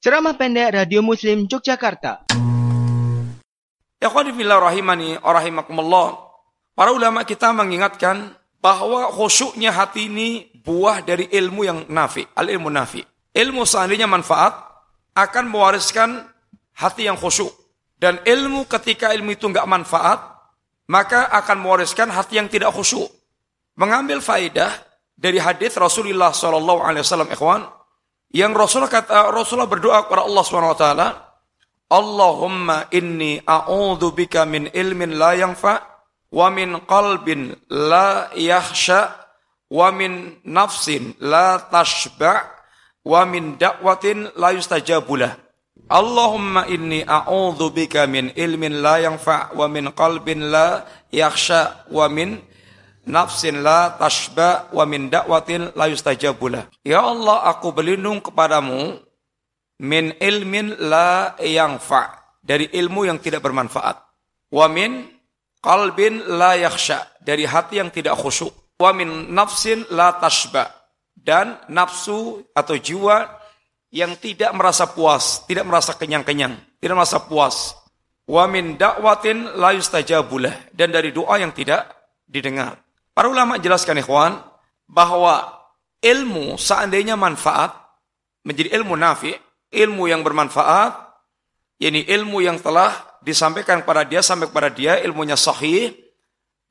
Ceramah pendek Radio Muslim Yogyakarta. Ikhwanifillah rahimani rahimakumullah. Para ulama kita mengingatkan bahwa khusyuknya hati ini buah dari ilmu yang nafi, al ilmu nafi. Ilmu seandainya manfaat akan mewariskan hati yang khusyuk. Dan ilmu ketika ilmu itu enggak manfaat, maka akan mewariskan hati yang tidak khusyuk. Mengambil faidah dari hadis Rasulullah Shallallahu Alaihi Wasallam, ikhwan, yang Rasulullah kata Rasulullah berdoa kepada Allah Subhanahu Wa Taala, Allahumma inni a'udhu bika min ilmin la yanfa wa min qalbin la yakhsha wa min nafsin la tashba wa min da'watin la yustajabulah. Allahumma inni a'udhu bika min ilmin la yanfa wa min qalbin la yakhsha wa min nafsin la tashba wa min da'watin la yustajabulah. Ya Allah, aku berlindung kepadamu min ilmin la yanfa dari ilmu yang tidak bermanfaat. Wa min qalbin la yakhsha dari hati yang tidak khusyuk. Wa min nafsin la tashba dan nafsu atau jiwa yang tidak merasa puas, tidak merasa kenyang-kenyang, tidak merasa puas. Wa min da'watin la yustajabulah dan dari doa yang tidak didengar. Para ulama jelaskan ikhwan bahwa ilmu seandainya manfaat menjadi ilmu nafi, ilmu yang bermanfaat, yakni ilmu yang telah disampaikan kepada dia sampai kepada dia ilmunya sahih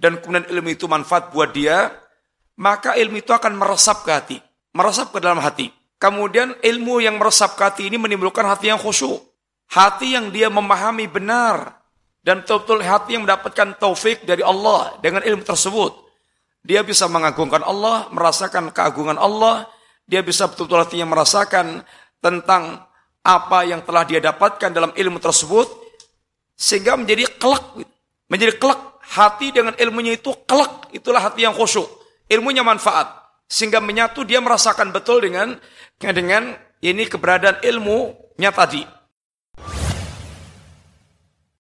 dan kemudian ilmu itu manfaat buat dia, maka ilmu itu akan meresap ke hati, meresap ke dalam hati. Kemudian ilmu yang meresap ke hati ini menimbulkan hati yang khusyuk. Hati yang dia memahami benar. Dan betul-betul hati yang mendapatkan taufik dari Allah dengan ilmu tersebut. Dia bisa mengagungkan Allah, merasakan keagungan Allah. Dia bisa betul-betul hatinya merasakan tentang apa yang telah dia dapatkan dalam ilmu tersebut. Sehingga menjadi kelak. Menjadi kelak. Hati dengan ilmunya itu kelak. Itulah hati yang khusyuk. Ilmunya manfaat sehingga menyatu dia merasakan betul dengan dengan ini keberadaan ilmunya tadi.